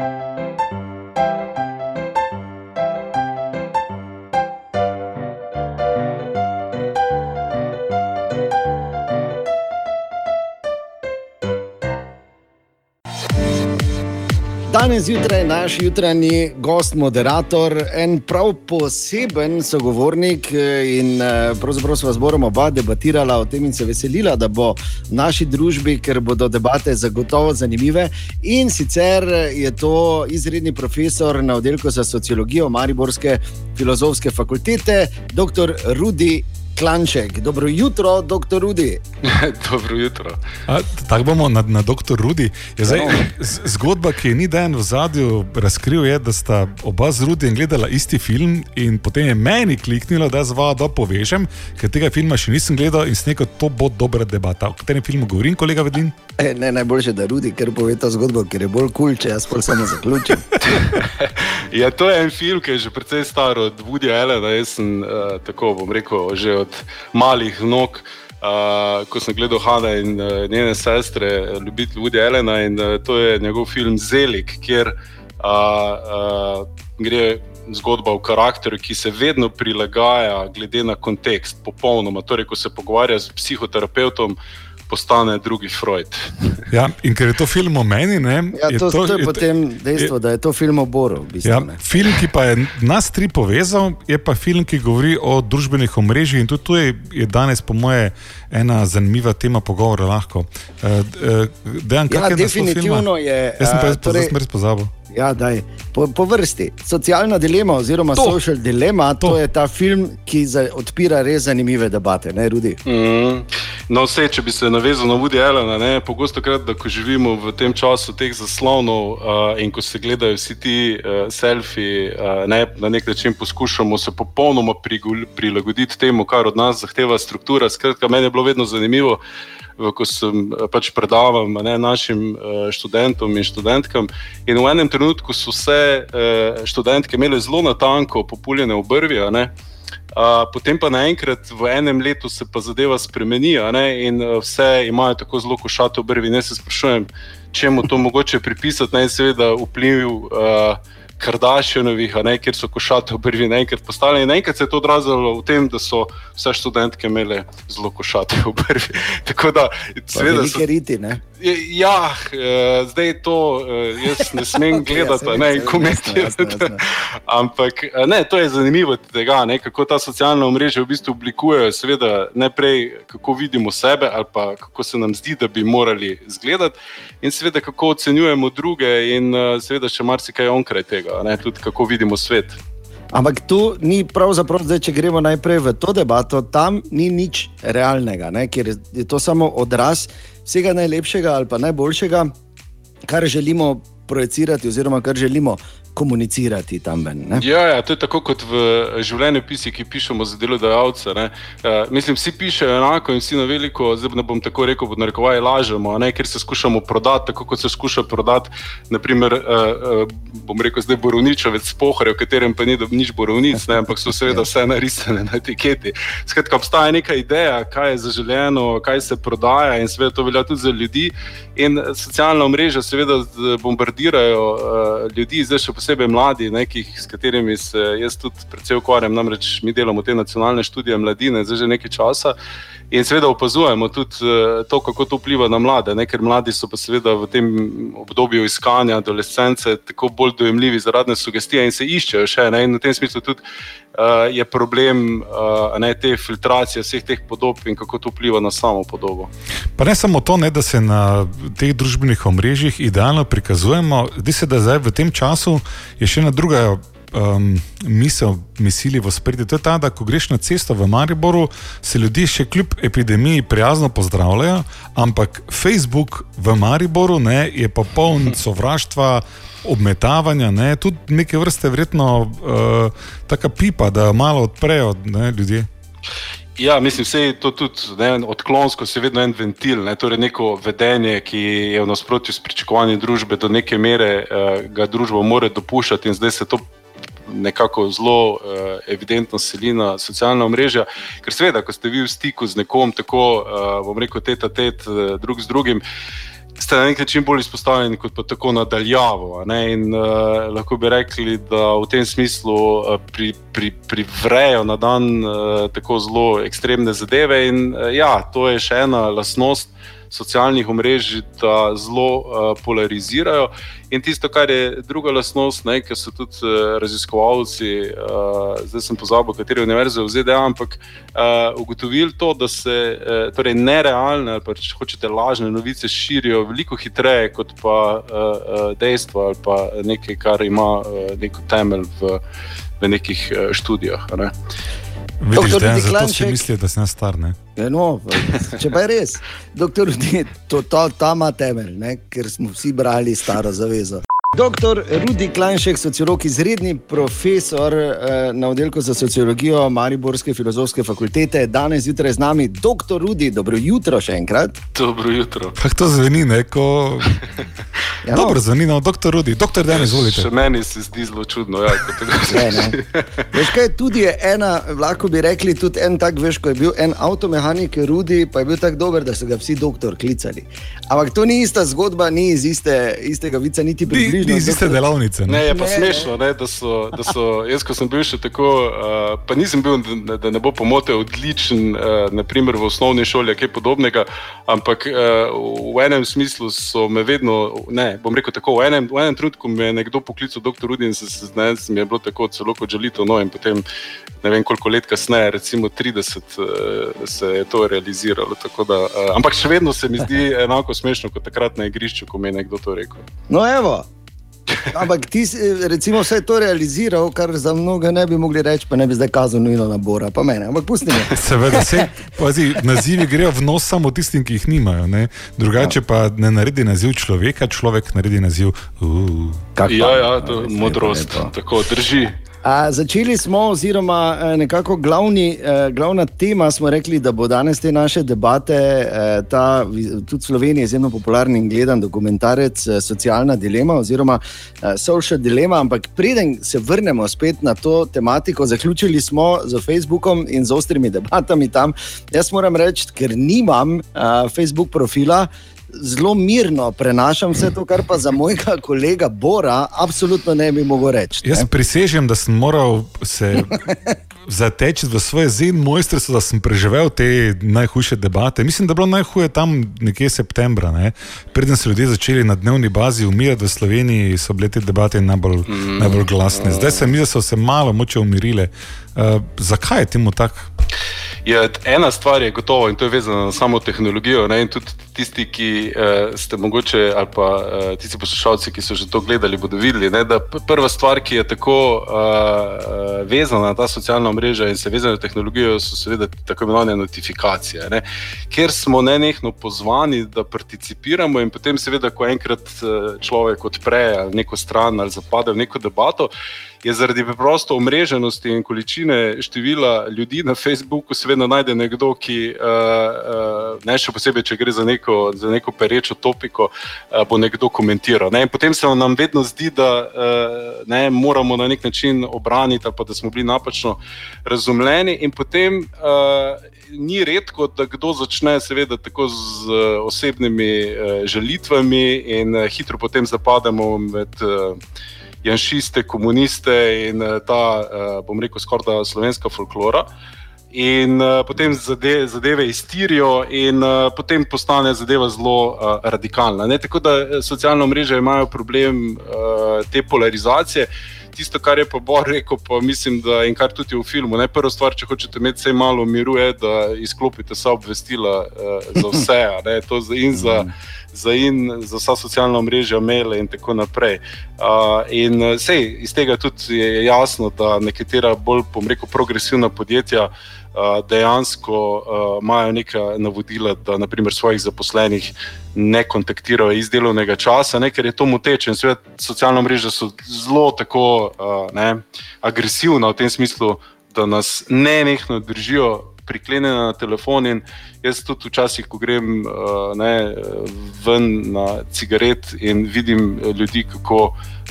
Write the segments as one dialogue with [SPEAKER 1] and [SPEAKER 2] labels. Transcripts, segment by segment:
[SPEAKER 1] you Danes zjutraj naš jutranji gost, moderator, en prav poseben sogovornik. eh, In eh, pravzaprav sva z Borom oba debatirala o tem in se veselila, da bo v naši družbi, ker bodo debate zagotovo zanimive. In sicer je to izredni profesor na oddelku za sociologijo Mariborske filozofske fakultete, dr. Rudi Klanček. Dobro jutro, dr. Rudi.
[SPEAKER 2] Dobro jutro.
[SPEAKER 3] A, Tako bomo na, na dr. Rudi. Je zdaj, z- zgodba, ki je ni dan v zadju razkril, je, da sta oba z Rudijem gledala isti film in potem je meni kliknilo, da zva da povežem, ker tega filma še nisem gledal in sem rekel, to bo dobra debata. O katerem filmu govorim, kolega Vedin?
[SPEAKER 1] E, ne, najboljše, da Rudi, ker pove to zgodbo, ker je bolj kul, cool, če jaz pol samo zaključim.
[SPEAKER 2] Ja, to je en film, ki je že precej star od Woody Allena. Jaz sem uh, tako, bom rekel, že od malih nog. Uh, ko sem gledal Hanna in uh, njene sestre, uh, ljubitelj Woody Allena, in uh, to je njegov film Zelik, kjer uh, uh, gre zgodba o karakteru, ki se vedno prilagaja glede na kontekst, popolnoma. Torej, ko se pogovarja z psihoterapeutom, postane drugi Freud.
[SPEAKER 3] Ja, in ker je to film o meni, ne,
[SPEAKER 1] Ja, to, to, to je
[SPEAKER 3] je-
[SPEAKER 1] potem dejstvo, da je to film o Boru. v bistvu,
[SPEAKER 3] Ja,
[SPEAKER 1] ne.
[SPEAKER 3] film, ki pa je nas tri povezal, je pa film, ki govori o družbenih omrežjih in tudi tu je, je danes, po moje, ena zanimiva tema pogovora. Lahko. Uh, uh, Dejan,
[SPEAKER 1] Ja,
[SPEAKER 3] je
[SPEAKER 1] definitivno je.
[SPEAKER 3] Jaz sem pa
[SPEAKER 1] a,
[SPEAKER 3] jaz
[SPEAKER 1] torej-
[SPEAKER 3] res pozabil.
[SPEAKER 1] Ja, daj, po, po vrsti. Socialna dilema, oziroma
[SPEAKER 3] To.
[SPEAKER 1] social dilema, to.
[SPEAKER 3] To.
[SPEAKER 1] je ta film, ki za, odpira res zanimive debate, ne Rudi.
[SPEAKER 2] Mm. No, vse, če bi se navezal na Woody Allena, ne, pogosto krat, da ko živimo v tem času teh zaslonov uh, in ko se gledajo vsi ti uh, selfiji, uh, ne, na nek način poskušamo se popolnoma prigul- prilagoditi temu, kar od nas zahteva struktura. Skratka, meni je bilo vedno zanimivo, ko sem eh, pač predaval ne, našim uh, študentom in študentkam. In v enem trenutku so vse uh, študentke imele zelo natanko populjene obrvi. ne. Uh, potem pa naenkrat v enem letu se pa zadeva spremeni, ne, in vse imajo tako zelo košate obrvi. Jaz se sprašujem, čemu to mogoče pripisati, naj seveda vpliv uh, Kardashianovih, ne, kjer so košate obrvi naenkrat postale. In naenkrat se je to odrazilo v tem, da so vse študentke imele zelo košate obrvi. Tako da, seveda, so,
[SPEAKER 1] Velike riti, ne.
[SPEAKER 2] Ja, uh, zdaj to uh, jaz ne smem okay,
[SPEAKER 1] ja,
[SPEAKER 2] gledati, ne in
[SPEAKER 1] saj vem,
[SPEAKER 2] komentirati.
[SPEAKER 1] jasno, jasno,
[SPEAKER 2] Ampak eh, ne, to je zanimivo, tega, ne, kako ta socialna omrežja v bistvu oblikujejo, seveda, najprej kako vidimo sebe ali pa kako se nam zdi, da bi morali izgledati, in seveda kako ocenjujemo druge, in eh, seveda še marsikaj onkraj tega, ne, tudi kako vidimo svet.
[SPEAKER 1] Ampak tu ni pravzaprav, zdaj, če gremo najprej v to debato, tam ni nič realnega, ne? ker je- je to samo odraz vsega najlepšega ali pa najboljšega, kar želimo projicirati, oziroma kar želimo komunicirati tam ven. ne.
[SPEAKER 2] Ja, ja, to je tako kot v življenjepisih, ki pišemo za delodajalce. ne. Uh, mislim, vsi pišejo enako in vsi na veliko, zdaj ne bom tako rekel, pod narekovaj lažemo, ne, ker se skušamo prodati, tako kot se skuša prodati. Naprimer, uh, uh, bom rekel, zdaj borovničevec pohore, v katerem pa ni nič borovnic, ne, ampak so seveda vse narisane na etiketi. Skratka, obstaja neka ideja, kaj je zaželeno, kaj se prodaja in seveda to velja tudi za ljudi. In eh, socialna mreža seveda bombardirajo uh, ljudi, zdaj še posebej mladi, nekih, s katerimi se jaz tudi predvsej ukvarjam, namreč mi delamo te nacionalne študije mladine zdaj že nekaj časa. In seveda opazujemo tudi uh, to, kako to vpliva na mlade, ne? ker mladi so pa seveda v tem obdobju iskanja adolescence tako bolj dojemljivi za razne sugestije in se iščejo še. Ne? In v tem smislu tudi uh, je problem uh, ne, te filtracije vseh teh podob in kako to vpliva na samo podobo.
[SPEAKER 3] Pa ne samo to, ne, da se na teh družbenih omrežjih idealno prikazujemo, zdi se, da zdaj v tem času je še ena druga um, misel, misli v spredju. To je ta, da ko greš na cesto v Mariboru, se ljudje še kljub epidemiji prijazno pozdravljajo, ampak Facebook v Mariboru ne, je pa poln sovraštva. Obmetavanja, ne, tudi neke vrste, verjetno, uh, taka pipa, da malo odprejo ne, ljudje.
[SPEAKER 2] Ja, mislim, da je to tudi ne, odklonsko, se vedno en ventil, ne, torej neko vedenje, ki je v nasprotju s pričakovanji družbe, do neke mere uh, ga družba mora dopuščati, in zdaj se to nekako zelo uh, evidentno seli na socialna mreža. Ker, seveda, ko ste vi v stiku z nekom, tako uh, bom rekel, teta tet, uh, drug z drugim. ste na nek način bolj izpostavljeni kot pa tako nadaljavo. In uh, lahko bi rekli, da v tem smislu uh, pri, pri, privrejo na dan uh, tako zelo ekstremne zadeve. In uh, ja, to je še ena lasnost socialnih omrežij, da zelo uh, polarizirajo. In tisto, kar je druga lasnost, ki so tudi uh, raziskovalci, uh, zdaj sem pozabil, kateri univerze v ZDA, ampak uh, ugotovili to, da se uh, torej nerealne ali pa če hočete lažne novice širijo veliko hitreje kot pa uh, uh, dejstva ali pa nekaj, kar ima uh, neko temelj v, v nekih uh, študijah. Ne.
[SPEAKER 3] Vidiš, da je to, če misliš, da si star.
[SPEAKER 1] Ja, no, če pa je res, doktor, to, to, to ima temelj, ne? ker smo vsi brali staro zavezo. Doktor Rudi Klanšek, sociolog, izredni profesor eh, na oddelku za sociologijo Mariborske filozofske fakultete, danes zjutraj z nami. Doktor Rudi, dobro jutro še enkrat.
[SPEAKER 2] Dobro jutro.
[SPEAKER 3] Kako to zveni, neko. Ja, no. Dobro, zveni, no, doktor Rudi, doktor Denis, izvolite.
[SPEAKER 2] Še meni se zdi zelo čudno, ja, kako tega
[SPEAKER 1] zveni. Veš kaj, tudi je ena, lahko bi rekli, tudi en tak, veš, ko je bil en avtomehanik, Rudi, pa je bil tako dober, da so ga vsi doktor klicali. Ampak to ni ista zgodba, ni iz iste, istega vica, niti približno
[SPEAKER 3] ni iz iste delavnice.
[SPEAKER 2] Ne, je pa ne, smešno, ne, da, so, da so. Jaz, ko sem bil še tako, uh, pa nisem bil, da, da ne bo pomote, odličen, uh, naprimer v osnovni šoli, kaj podobnega, ampak uh, v enem smislu so me vedno, ne, bom rekel tako, v enem, v enem trenutku me je nekdo poklical, doktor Rudin, se znašel, se mi je bilo tako celo kot želito, no in potem ne vem koliko let kasneje, recimo 30, uh, se je to realiziralo. Da, uh, ampak še vedno se mi zdi enako smešno kot takrat na igrišču, ko mi je nekdo to rekel.
[SPEAKER 1] No, evo. Ampak ti si recimo, vse to realiziral, kar za mnoge ne bi mogli reči, pa ne bi zdaj kazal nujno nabora, pa mene. Ampak pusti me.
[SPEAKER 3] Seveda, se, pazi, nazivi grejo v nos samo tistim, ki jih nimajo. Ne? Drugače pa ne naredi naziv človeka, človek naredi naziv. Uh.
[SPEAKER 2] Ja, ja, to je modrost, tako drži.
[SPEAKER 1] A, začeli smo, oziroma e, nekako glavni, eh, glavna tema smo rekli, da bo danes te naše debate, eh, ta tudi Slovenija, izjemno popularen in gledan dokumentarec, socialna dilema oziroma social dilema. Ampak preden se vrnemo spet na to tematiko, zaključili smo z Facebookom in z ostrimi debatami tam. Jaz moram reči, ker nimam Facebook profila zelo mirno prenašam vse to, kar pa za mojega kolega Bora, absolutno ne bi mogel reči.
[SPEAKER 3] Jaz prisežem, da sem moral se zateči v svoje zim mojstrstvo, da sem preživel te najhujše debate. Mislim, da je bilo najhuje tam nekje septembra. Ne? Preden so ljudje začeli na dnevni bazi umirati v Sloveniji, so bile te debate najbolj, mm. najbolj glasne. Zdaj se mi, da so se malo moče umirile. Uh, zakaj je temu tako?
[SPEAKER 2] Je, ena stvar je gotovo in to je vezano na samo tehnologijo. Ne, tudi tisti, ki uh, ste mogoče, ali pa uh, tisti poslušalci, ki so že to gledali, bodo videli, ne, da prva stvar, ki je tako uh, vezana na ta socialna mreža in se vezana na tehnologijo, so seveda tako imenovane notifikacije. Ne, ker smo nenehno pozvani, da participiramo in potem, seveda, ko enkrat človek odpre neko stran ali zapade v neko debato je zaradi preprosto omreženosti in količine števila ljudi na Facebooku, seveda najde nekdo, ki, uh, uh, ne še posebej, če gre za neko, za neko perečo topiko, uh, bo nekdo komentiral. Ne? Potem se nam vedno zdi, da uh, ne, moramo na nek način obraniti, pa da smo bili napačno razumljeni. In potem uh, ni redko, da kdo začne, seveda, tako z uh, osebnimi uh, želitvami, in uh, hitro potem zapademo med. Uh, janšiste, komuniste in eh, ta, eh, bom rekel, skoraj da slovenska folklora. In uh, potem zade, zadeve iztirijo, in uh, potem postane zadeva zelo uh, radikalna. Ne? Tako da socialne mreže imajo problem uh, te polarizacije. Tisto, kar je pa Bor rekel, pa mislim, da in kar tudi v filmu. Ne? Prva stvar, če hočete imeti vse malo miru, je, da izklopite vsa obvestila uh, za vse. In za, mm za, in, za vsa socialna mreža, maile in tako naprej. Uh, in sej, iz tega tudi je jasno, da nekatera bolj, bom rekel, progresivna podjetja. Uh, dejansko uh, imajo neka navodila, da naprimer svojih zaposlenih ne kontaktirajo iz delovnega časa, ne, ker je to moteče. Socialna mreža so zelo tako uh, ne, agresivna v tem smislu, da nas ne nekno držijo priklenjena na telefon. In jaz tudi včasih, ko grem uh, ne, ven na cigaret in vidim ljudi, kako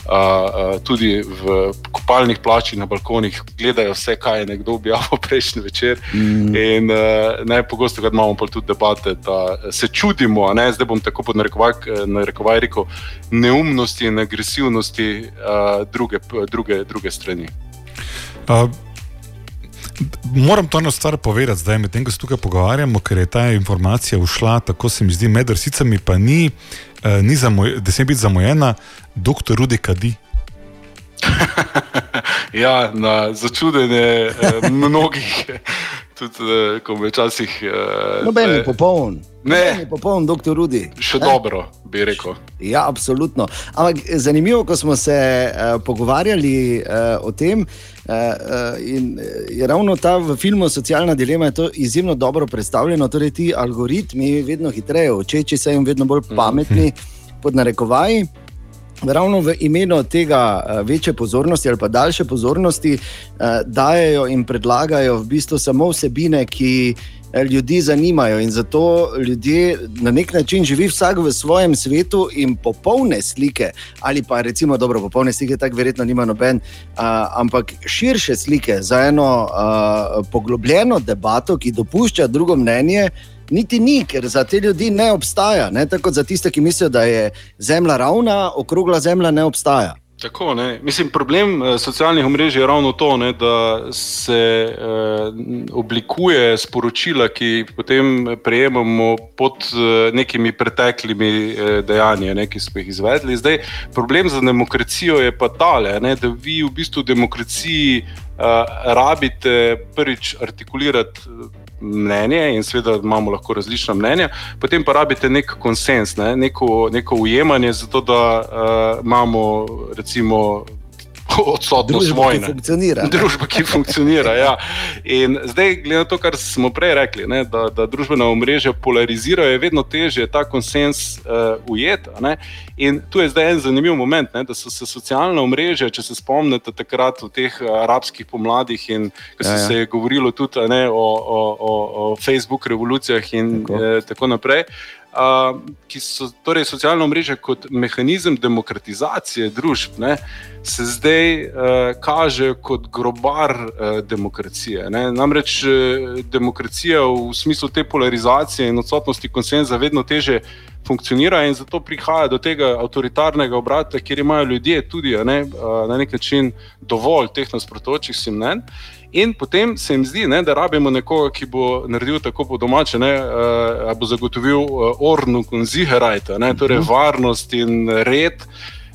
[SPEAKER 2] uh, tudi v kopalnih plačih na balkonih gledajo vse, kaj je nekdo objavil prejšnji večer. Mm. In uh, najpogosto imamo pa tudi debate, da se čudimo, ne, zdaj bom tako pod narekovaj rekel, neumnosti in agresivnosti uh, druge, druge, druge strani. Uh.
[SPEAKER 3] Moram to eno stvar povedati, zdaj, medtem ko se tukaj pogovarjamo, ker je ta informacija ušla, tako se mi zdi, med vrsicami, pa ni, eh, ni zamoj, da se mi biti zamujena, doktor Rudi Kadi.
[SPEAKER 2] ja, na začudenje eh, mnogih, tudi eh, ko me včasih.
[SPEAKER 1] Eh, Noben je popoln. Ne, popoln, doktor Rudi.
[SPEAKER 2] Še ne? dobro, bi rekel.
[SPEAKER 1] Ja, absolutno. Ampak zanimivo, ko smo se uh, pogovarjali uh, o tem, uh, in je ravno ta v filmu Socialna dilema izjemno dobro predstavljeno. Torej, ti algoritmi vedno hitreje učeči se in vedno bolj mhm. pametni, mm -hmm. pod narekovaji. Ravno v imenu tega večje pozornosti ali pa daljše pozornosti dajo in predlagajo v bistvu samo vsebine, ki ljudi zanimajo. In zato ljudje na nek način živijo vsak v svojem svetu in popolne slike, ali pa recimo dobro, popolne slike, tako verjetno nima noben, ampak širše slike za eno poglobljeno debato, ki dopušča drugo mnenje niti ni, ker za te ljudi ne obstaja. Ne? Tako za tiste, ki mislijo, da je zemlja ravna, okrogla zemlja ne obstaja.
[SPEAKER 2] Tako, ne. Mislim, problem eh, socialnih omrežij je ravno to, ne, da se eh, oblikuje sporočila, ki jih potem prejemamo pod eh, nekimi preteklimi eh, dejanji, ne, ki smo jih izvedli. Zdaj, problem za demokracijo je pa tale, ne, da vi v bistvu v demokraciji eh, rabite prvič artikulirati mnenje in seveda imamo lahko različna mnenja, potem pa rabite nek konsens, ne? neko, neko ujemanje, zato da uh, imamo recimo odsotnost vojne. Družba, ki funkcionira. Ja. In zdaj, glede na to, kar smo prej rekli, ne, da, da družbena omrežja polarizirajo, je vedno težje ta konsens uh, ujeti. In tu je zdaj en zanimiv moment, ne, da so se socialna omrežja, če se spomnite takrat v teh uh, arabskih pomladih in ko ja, ja. se je govorilo tudi ne, o, o, o, o Facebook revolucijah in tako, eh, tako naprej ki so torej socialno mreže kot mehanizem demokratizacije družb, ne, se zdaj uh, kaže kot grobar uh, demokracije. Ne. Namreč uh, demokracija v smislu te polarizacije in odsotnosti konsenza vedno teže funkcionira in zato prihaja do tega avtoritarnega obrata, kjer imajo ljudje tudi ne, uh, na nek način dovolj teh nasprotujočih si mnen. In potem se jim zdi, ne, da rabimo nekoga, ki bo naredil tako po domače, da uh, bo zagotovil uh, ornu in zigerajta, torej uh mhm. varnost in red.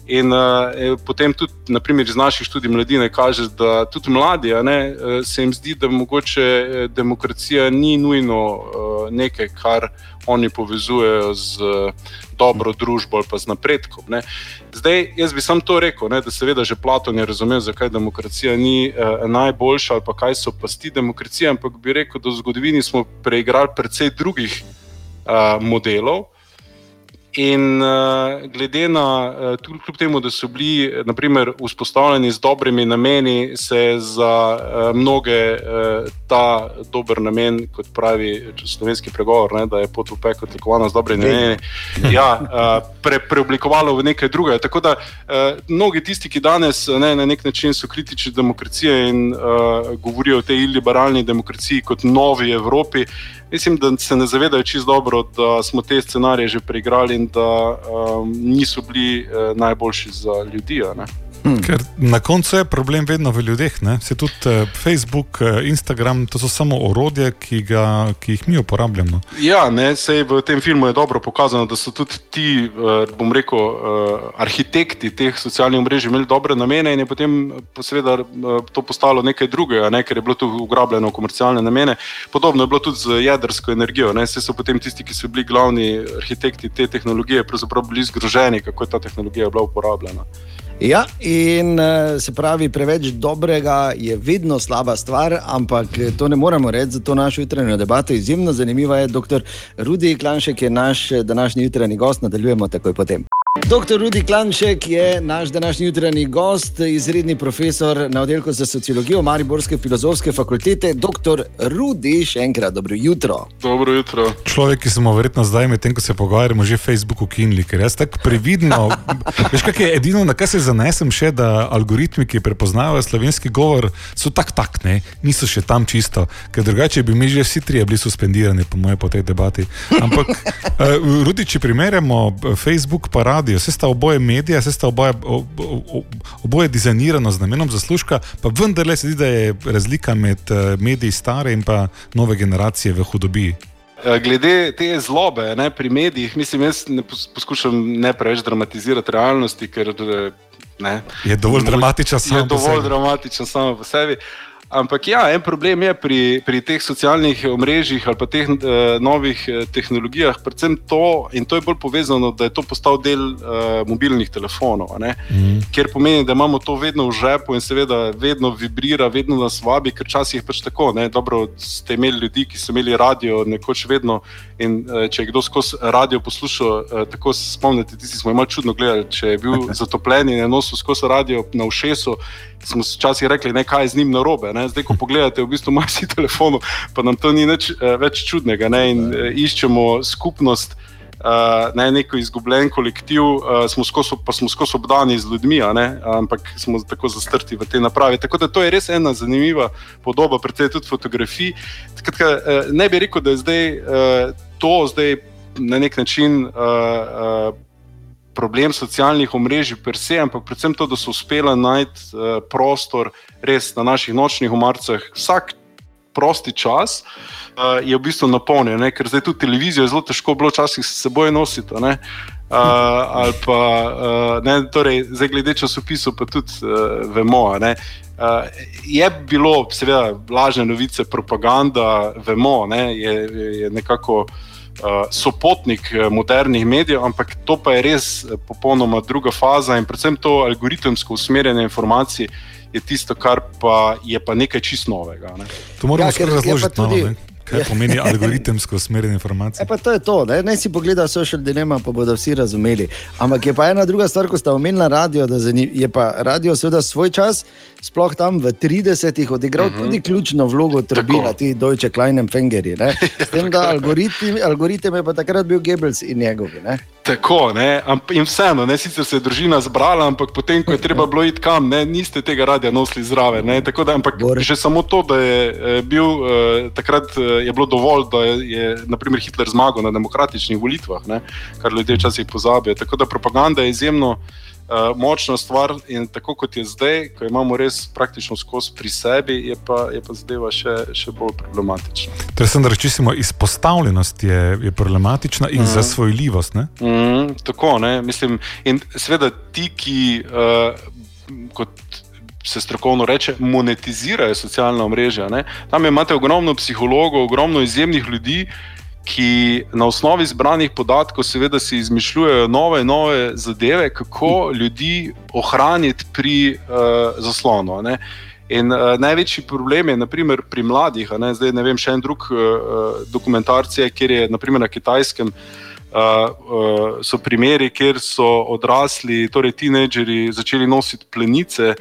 [SPEAKER 2] In uh, potem tudi, naprimer, iz naših študij mladine kaže, da tudi mladi, ne, se jim zdi, da mogoče demokracija ni nujno uh, nekaj, kar oni povezujejo z uh, dobro družbo ali pa z napredkom. Ne. Zdaj, jaz bi sam to rekel, ne, da seveda že Platon je razumel, zakaj demokracija ni uh, najboljša ali pa kaj so pasti demokracije, ampak bi rekel, da v zgodovini smo preigrali precej drugih uh, modelov. In uh, glede na uh, tudi kljub temu, da so bili naprimer, vzpostavljeni z dobrimi nameni, se za uh, mnoge uh, ta dober namen, kot pravi slovenski pregovor, ne, da je pot v peklo tekovana z dobrimi nameni, ja, uh, pre, preoblikovalo v nekaj drugega. Tako da uh, mnogi tisti, ki danes ne, na nek način so kritični demokracije in uh, govorijo o tej iliberalni demokraciji kot novi Evropi, uh, mislim, da se ne zavedajo čisto dobro, da smo te scenarije že preigrali in da um, niso bili uh, najboljši za ljudi.
[SPEAKER 3] Hmm. Ker na koncu je problem vedno v ljudeh. Ne? Se tudi uh, Facebook, uh, Instagram, to so samo orodje, ki, ga, ki jih mi uporabljamo.
[SPEAKER 2] Ja, ne, v tem filmu je dobro pokazano, da so tudi ti, uh, bom rekel, uh, arhitekti teh socialnih mrež imeli dobre namene in je potem posreda, uh, to postalo nekaj drugega, ne? ker je bilo to ugrabljeno v komercialne namene. Podobno je bilo tudi z jedrsko energijo. Vse so potem tisti, ki so bili glavni arhitekti te tehnologije, pravzaprav bili zgroženi, kako je ta tehnologija bila uporabljena.
[SPEAKER 1] Ja, in eh, se pravi, preveč dobrega je vedno slaba stvar, ampak eh, to ne moremo reči za to našo jutranjo debato. Izjemno zanimiva je, doktor Rudi Klanšek je naš današnji jutranji gost, nadaljujemo takoj potem. Doktor Rudi Klanšek je naš današnji jutranji gost, izredni profesor na oddelku za sociologijo Mariborske filozofske fakultete. Doktor Rudi, še enkrat dobro jutro.
[SPEAKER 2] Dobro jutro.
[SPEAKER 3] Človek, ki smo verjetno zdaj, medtem ko se pogovarjamo, že Facebook ukinili, ker jaz tako previdno. veš, kaj je edino, na kar se zanesem, še da algoritmi, ki prepoznavajo slovenski govor, so tak tak, ne, niso še tam čisto, ker drugače bi mi že vsi trije bili suspendirani, po mojem, po tej debati. Ampak, uh, Rudi, če primerjamo Facebook pa radio vse sta oboje medije, vse sta oboje, oboje dizajnirano z namenom zaslužka, pa vendarle se zdi, da je razlika med eh, mediji stare in pa nove generacije v hudobiji.
[SPEAKER 2] Eh, glede te zlobe ne, pri medijih, mislim, jaz ne poskušam ne preveč dramatizirati realnosti, ker eh, ne,
[SPEAKER 3] je dovolj dramatičen
[SPEAKER 2] samo, samo po sebi. Ampak ja, en problem je pri, pri teh socialnih omrežjih ali pa teh uh, novih uh, tehnologijah, predvsem to, in to je bolj povezano, da je to postal del uh, mobilnih telefonov, mm -hmm. ker pomeni, da imamo to vedno v žepu in seveda vedno vibrira, vedno nas vabi, ker časih je pač tako. Ne? Dobro, ste imeli ljudi, ki so imeli radio nekoč vedno in uh, če je kdo skozi radio poslušal, uh, tako se spomnite, tisti smo imeli čudno gledati, če je bil zatopljen in je nosil skozi radio na ušesu smo včasih rekli, ne, kaj je z njim narobe. Ne. Zdaj, ko pogledate, v bistvu imaš vsi telefon, pa nam to ni nič uh, več čudnega. Ne, in uh, iščemo skupnost, uh, ne neko izgubljen kolektiv, uh, smo skos, pa smo skozi obdani z ljudmi, ne, ampak smo tako zastrti v te naprave. Tako da to je res ena zanimiva podoba, predvsem tudi fotografij. Tkatka, uh, ne bi rekel, da je zdaj uh, to zdaj na nek način. Uh, uh, problem socialnih omrežij, per se, ampak predvsem to, da so uspeli najti uh, prostor res na naših nočnih umarcah. Vsak prosti čas uh, je v bistvu napolnjen, ne? ker zdaj tudi televizijo je zelo težko bilo včasih s seboj nositi. Uh, ali pa uh, ne, torej, zdaj glede časopisov, pa tudi uh, vemo. Ne? Uh, je bilo, seveda, lažne novice, propaganda, vemo, ne, je, je nekako uh, sopotnik eh, modernih medijev, ampak to pa je res eh, popolnoma druga faza in predvsem to algoritemsko usmerjanje informacij je tisto, kar pa je pa nekaj čist novega. Ne.
[SPEAKER 3] To moramo ja, razložiti tudi. Malo, Kaj ja. pomeni algoritemsko usmerjanje informacij?
[SPEAKER 1] E to je to, ne, ne si pogleda social dilemma, pa bodo vsi razumeli. Ampak je pa ena druga stvar, ko ste omenili radio, da je pa radio seveda svoj čas, sploh tam v 30-ih odigral uh mhm. -huh. tudi ključno vlogo trbila, ti Deutsche Kleinen Fengeri. S tem, da algoritem, algoritem je pa takrat bil Goebbels in njegovi. Ne?
[SPEAKER 2] Tako, ne? in vseeno, ne? sicer se je družina zbrala, ampak potem, ko je treba bilo iti kam, ne? niste tega radia nosili zraven. Da, ampak že samo to, da je eh, bil eh, takrat eh, je bilo dovolj, da je, je naprimer, Hitler zmagal na demokratičnih volitvah, ne? kar ljudje včasih pozabijo. Tako da propaganda je izjemno. Uh, močna stvar, in tako kot je zdaj, ko imamo res praktično skozi pri sebi, je pa, je pa zadeva še, še bolj problematična.
[SPEAKER 3] Torej, sem reči, da izpostavljenost je, je problematična in mm. zasvojljivost.
[SPEAKER 2] Mm, tako, ne, mislim. In seveda ti, ki uh, kot se strokovno reče, monetizirajo socialna mreža. Ne? Tam imate ogromno psihologov, ogromno izjemnih ljudi, ki na osnovi zbranih podatkov, seveda, si izmišljujejo nove in nove zadeve, kako ljudi ohraniti pri uh, zaslonu. Ne? In uh, največji problem je naprimer, pri mladih. Ne? Zdaj ne vem, še en drug uh, dokumentarcije, kjer je naprimer, na kitajskem. Uh, uh, so primeri, kjer so odrasli, torej tinejdžeri, začeli nositi plenice,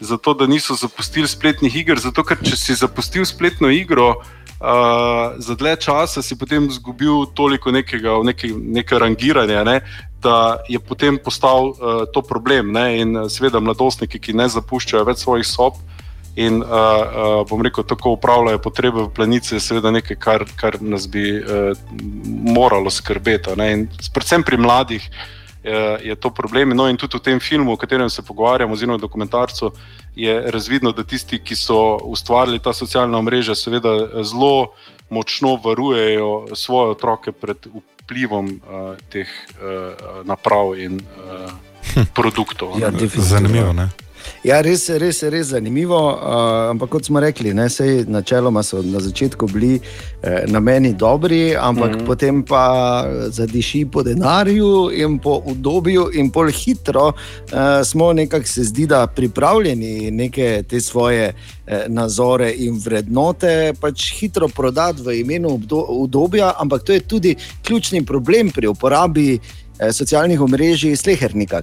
[SPEAKER 2] zato da niso zapustili spletnih iger. Zato, ker če si zapustil spletno igro uh, za dlje časa, si potem izgubil toliko nekega, neke, neke rangiranja, ne, da je potem postal uh, to problem. Ne, in seveda mladostniki, ki ne zapuščajo več svojih sob. In, uh, uh, bom rekel, tako upravljajo potrebe v planici, je seveda nekaj, kar, kar nas bi uh, moralo skrbeti. Predvsem pri mladih, uh, je to problem. No, in tudi v tem filmu, o katerem se pogovarjamo, oziroma dokumentarcu, je razvidno, da tisti, ki so ustvarili ta socialna mreža, seveda zelo močno varujejo svoje otroke pred vplivom uh, teh uh, naprav in uh, produktov.
[SPEAKER 3] Ja, Zanimivo. Ne?
[SPEAKER 1] Ja, res, res, res zanimivo. Uh, ampak kot smo rekli, ne, sej, načeloma so na začetku bili eh, na meni dobri, ampak mm -hmm. potem pa zadiši po denarju in po udobju, in pol hitro uh, smo nekako se zdi, da pripravljeni neke te svoje eh, nazore in vrednote pač hitro prodati v imenu udobja. Ampak to je tudi ključni problem pri uporabi eh, socialnih omrežij slehernika.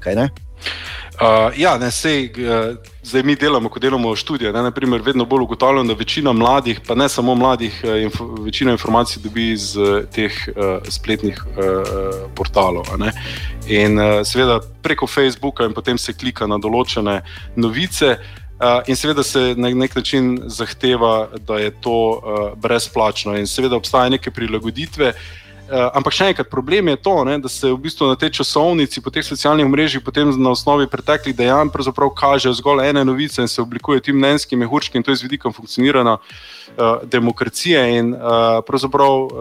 [SPEAKER 2] Uh, ja, ne, sej, uh, zdaj mi delamo, ko delamo študije. Ne, naprimer, vedno bolj ugotavljamo, da večina mladih, pa ne samo mladih, uh, inf večino informacij dobi iz uh, teh uh, spletnih uh, portalov. In uh, seveda preko Facebooka, in potem se klika na določene novice. Uh, in seveda se na nek način zahteva, da je to uh, brezplačno, in seveda obstajajo neke prilagoditve. Uh, ampak še enkrat, problem je to, ne, da se v bistvu na tej časovnici, po teh socialnih mrežah, potem na osnovi preteklih dejanj, kaže zgolj ene novice in se oblikuje ti mnenjski mehurčki in to je z vidika funkcioniranja uh, demokracije in uh, pravzaprav uh,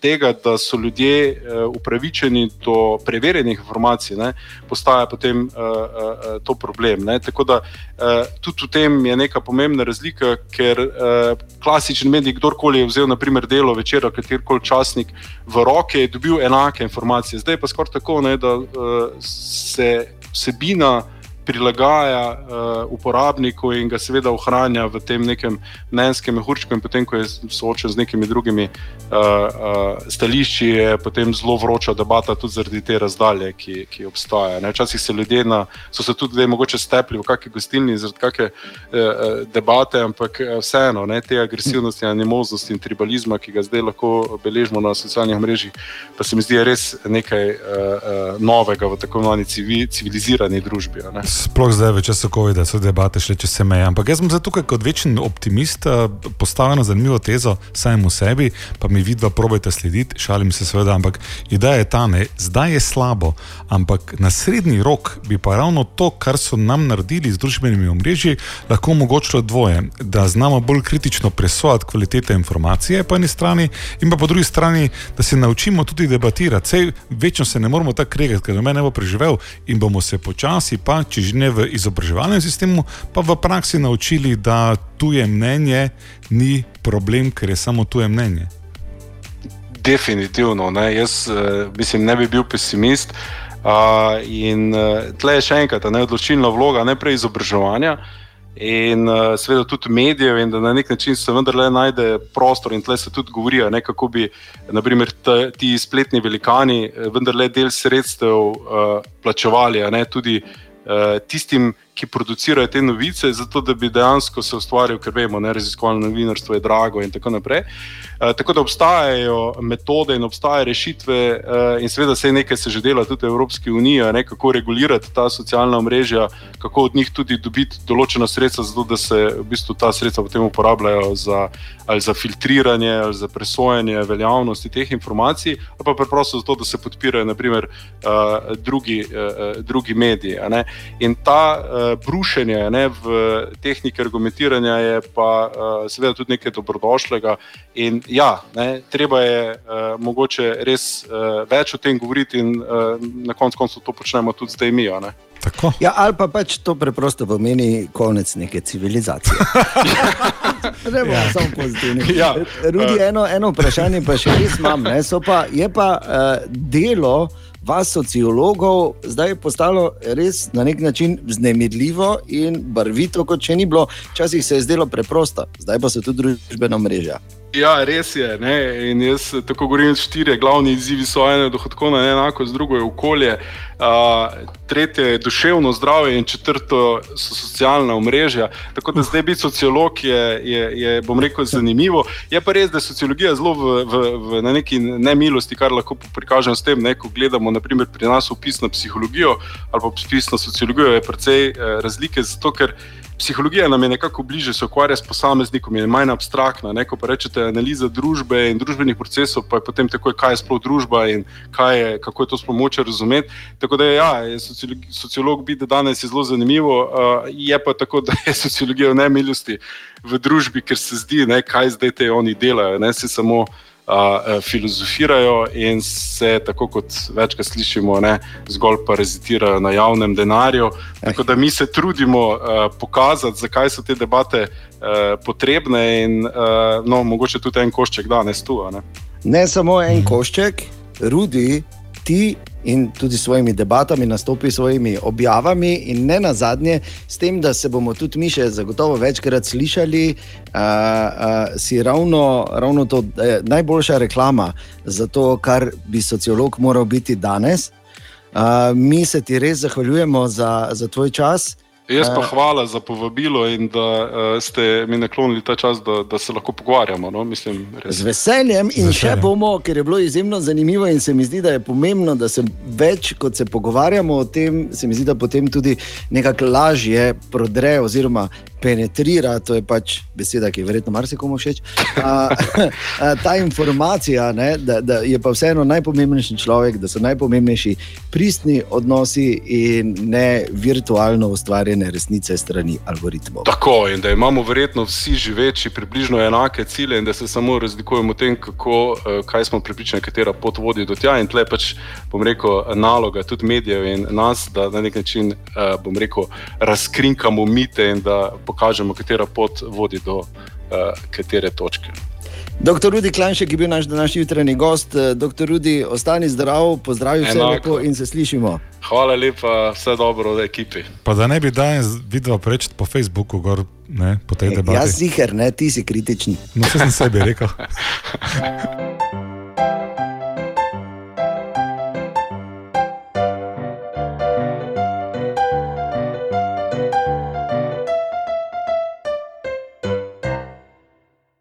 [SPEAKER 2] tega, da so ljudje uh, upravičeni do preverjenih informacij, ne, postaja potem uh, uh, to problem. Ne. Tako da uh, tudi v tem je neka pomembna razlika, ker uh, klasični medij, kdorkoli je vzel naprimer delo večera, katerkoli časnik v roke je dobil enake informacije. Zdaj pa skoraj tako, ne, da uh, se vsebina prilagaja uh, uporabniku in ga seveda ohranja v tem nekem mnenjskem mehurčku, in potem, ko je soočen z nekimi drugimi uh, uh, stališči, je potem zelo vroča debata tudi zaradi te razdalje, ki, ki obstaja. Ne. Včasih se ljudje na, so se tudi mogoče stepli v kakšni gostilni zaradi kakšne uh, debate, ampak vseeno ne, te agresivnosti, animoznosti in tribalizma, ki ga zdaj lahko beležimo na socialnih mrežah, pa se mi zdi res nekaj uh, uh, novega v tako imenovani civilizirani družbi. Ne
[SPEAKER 3] sploh zdaj, v času COVID-a, so debate šle čez meje. Ampak jaz sem tukaj kot večni optimist, eh, postavil na zanimivo tezo, samem v sebi, pa mi vidva, probojte slediti, šalim se seveda, ampak ideja je ta, ne, zdaj je slabo, ampak na srednji rok bi pa ravno to, kar so nam naredili z družbenimi omrežji, lahko omogočilo dvoje, da znamo bolj kritično presojati kvalitete informacije po eni strani in pa po drugi strani, da se naučimo tudi debatirati. Sej večno se ne moramo tako regati, ker mene ne bo preživel in bomo se počasi, pa če že ne v izobraževalnem sistemu, pa v praksi naučili, da tuje mnenje ni problem, ker je samo tuje mnenje.
[SPEAKER 2] Definitivno, ne. jaz uh, mislim, ne bi bil pesimist. Uh, in uh, tle je še enkrat ne, odločilna vloga najprej izobraževanja in uh, seveda tudi medijev, in da na nek način se vendarle najde prostor. In tle se tudi govori, ne, kako bi naprimer, t, ti spletni velikani vendarle del sredstev uh, plačevali, ne, tudi uh, Eh, tistim, ki producirajo te novice, zato da bi dejansko se ustvaril, ker vemo, da raziskovalno novinarstvo je drago in tako naprej. Uh, tako da obstajajo metode in obstajajo rešitve, uh, in seveda se nekaj se že dela tudi v Evropski uniji, ne, kako regulirati ta socialna mreža, kako od njih tudi dobiti določena sredstva, zato da se v bistvu ta sredstva potem uporabljajo za, za filtriranje ali za presojanje veljavnosti teh informacij, ali pa preprosto zato, da se podpirajo naprimer, uh, drugi, uh, drugi mediji. In ta uh, brušenje ne, v tehniki argumentiranja je pa uh, seveda tudi nekaj dobrodošlega. In ja, ne, treba je uh, mogoče res uh, več o tem govoriti, in uh, na koncu koncev to počnemo tudi zdaj mi.
[SPEAKER 1] Ja, ali pa pač to preprosto pomeni konec neke civilizacije. Ne bomo ja. samo pozitivni. Ja. Rudi, eno, eno vprašanje pa še res imam. Pa, je pa uh, delo vas, sociologov, zdaj postalo res na nek način vznemirljivo in barvito, kot če ni bilo. Včasih se je zdelo preprosto, zdaj pa so tudi družbena mreža.
[SPEAKER 2] Ja, res je. Ne? In jaz tako govorim, štiri glavni izzivi so eno dohodkovno, enako z drugo je okolje, uh, tretje je duševno zdravje in četrto so socialna omrežja. Tako da zdaj biti sociolog je, je, je, bom rekel, zanimivo. Je pa res, da je sociologija zelo v, v, v na neki nemilosti, kar lahko prikažem s tem, ne? ko gledamo naprimer, pri nas upis na psihologijo ali pa upis na sociologijo, je precej uh, razlike, zato ker psihologija nam je nekako bliže, se ukvarja s posameznikom, je manj abstraktna. Ne? Ko pa rečete analiza družbe in družbenih procesov, pa je potem tako, kaj je sploh družba in je, kako je to sploh moče razumeti. Tako da ja, sociolog, sociolog biti danes je zelo zanimivo, uh, je pa tako, da je sociologija v nemilosti v družbi, ker se zdi, ne, kaj zdaj te oni delajo. Ne? Se samo uh, filozofirajo in se, tako kot večkrat slišimo, ne, zgolj parazitirajo na javnem denarju. Tako da mi se trudimo uh, pokazati, zakaj so te debate uh, potrebne in uh, no, mogoče tudi en košček danes tu. Ne.
[SPEAKER 1] ne samo en košček, rudi ti in tudi s svojimi debatami, nastopi s svojimi objavami, in ne na zadnje, s tem, da se bomo tudi mi še zagotovo večkrat slišali, uh, uh, si ravno, ravno to uh, najboljša reklama za to, kar bi sociolog moral biti danes. Uh, mi se ti res zahvaljujemo za, za tvoj čas.
[SPEAKER 2] Jaz pa hvala za povabilo in da uh, ste mi naklonili ta čas, da, da se lahko pogovarjamo. No? Mislim,
[SPEAKER 1] Z veseljem in še bomo, ker je bilo izjemno zanimivo in se mi zdi, da je pomembno, da se več, kot se pogovarjamo o tem, se mi zdi, da potem tudi nekako lažje prodre oziroma penetrira, to je pač beseda, ki je verjetno marsikomu všeč. A, a, ta informacija, ne, da, da je pa vseeno najpomembnejši človek, da so najpomembnejši pristni odnosi in ne virtualno ustvarjene resnice strani algoritmov.
[SPEAKER 2] Tako in da imamo verjetno vsi živeči približno enake cilje in da se samo razlikujemo v tem, kako, kaj smo pripričani, katera pot vodi do tja. In tle pač, bom rekel, naloga tudi medijev in nas, da na nek način, bom rekel, razkrinkamo mite in da pokažemo, katera pot vodi do uh, katere točke.
[SPEAKER 1] Doktor Rudi Klanšek je bil naš današnji jutranji gost. Doktor Rudi, ostani zdrav, pozdravi vse lepo in se slišimo.
[SPEAKER 2] Hvala lepa, vse dobro v ekipi.
[SPEAKER 3] Pa da ne bi danes videl preč po Facebooku, gor, ne, po tej debati.
[SPEAKER 1] Jaz sicer ne, ti si kritični.
[SPEAKER 3] No, se sem sebi rekel.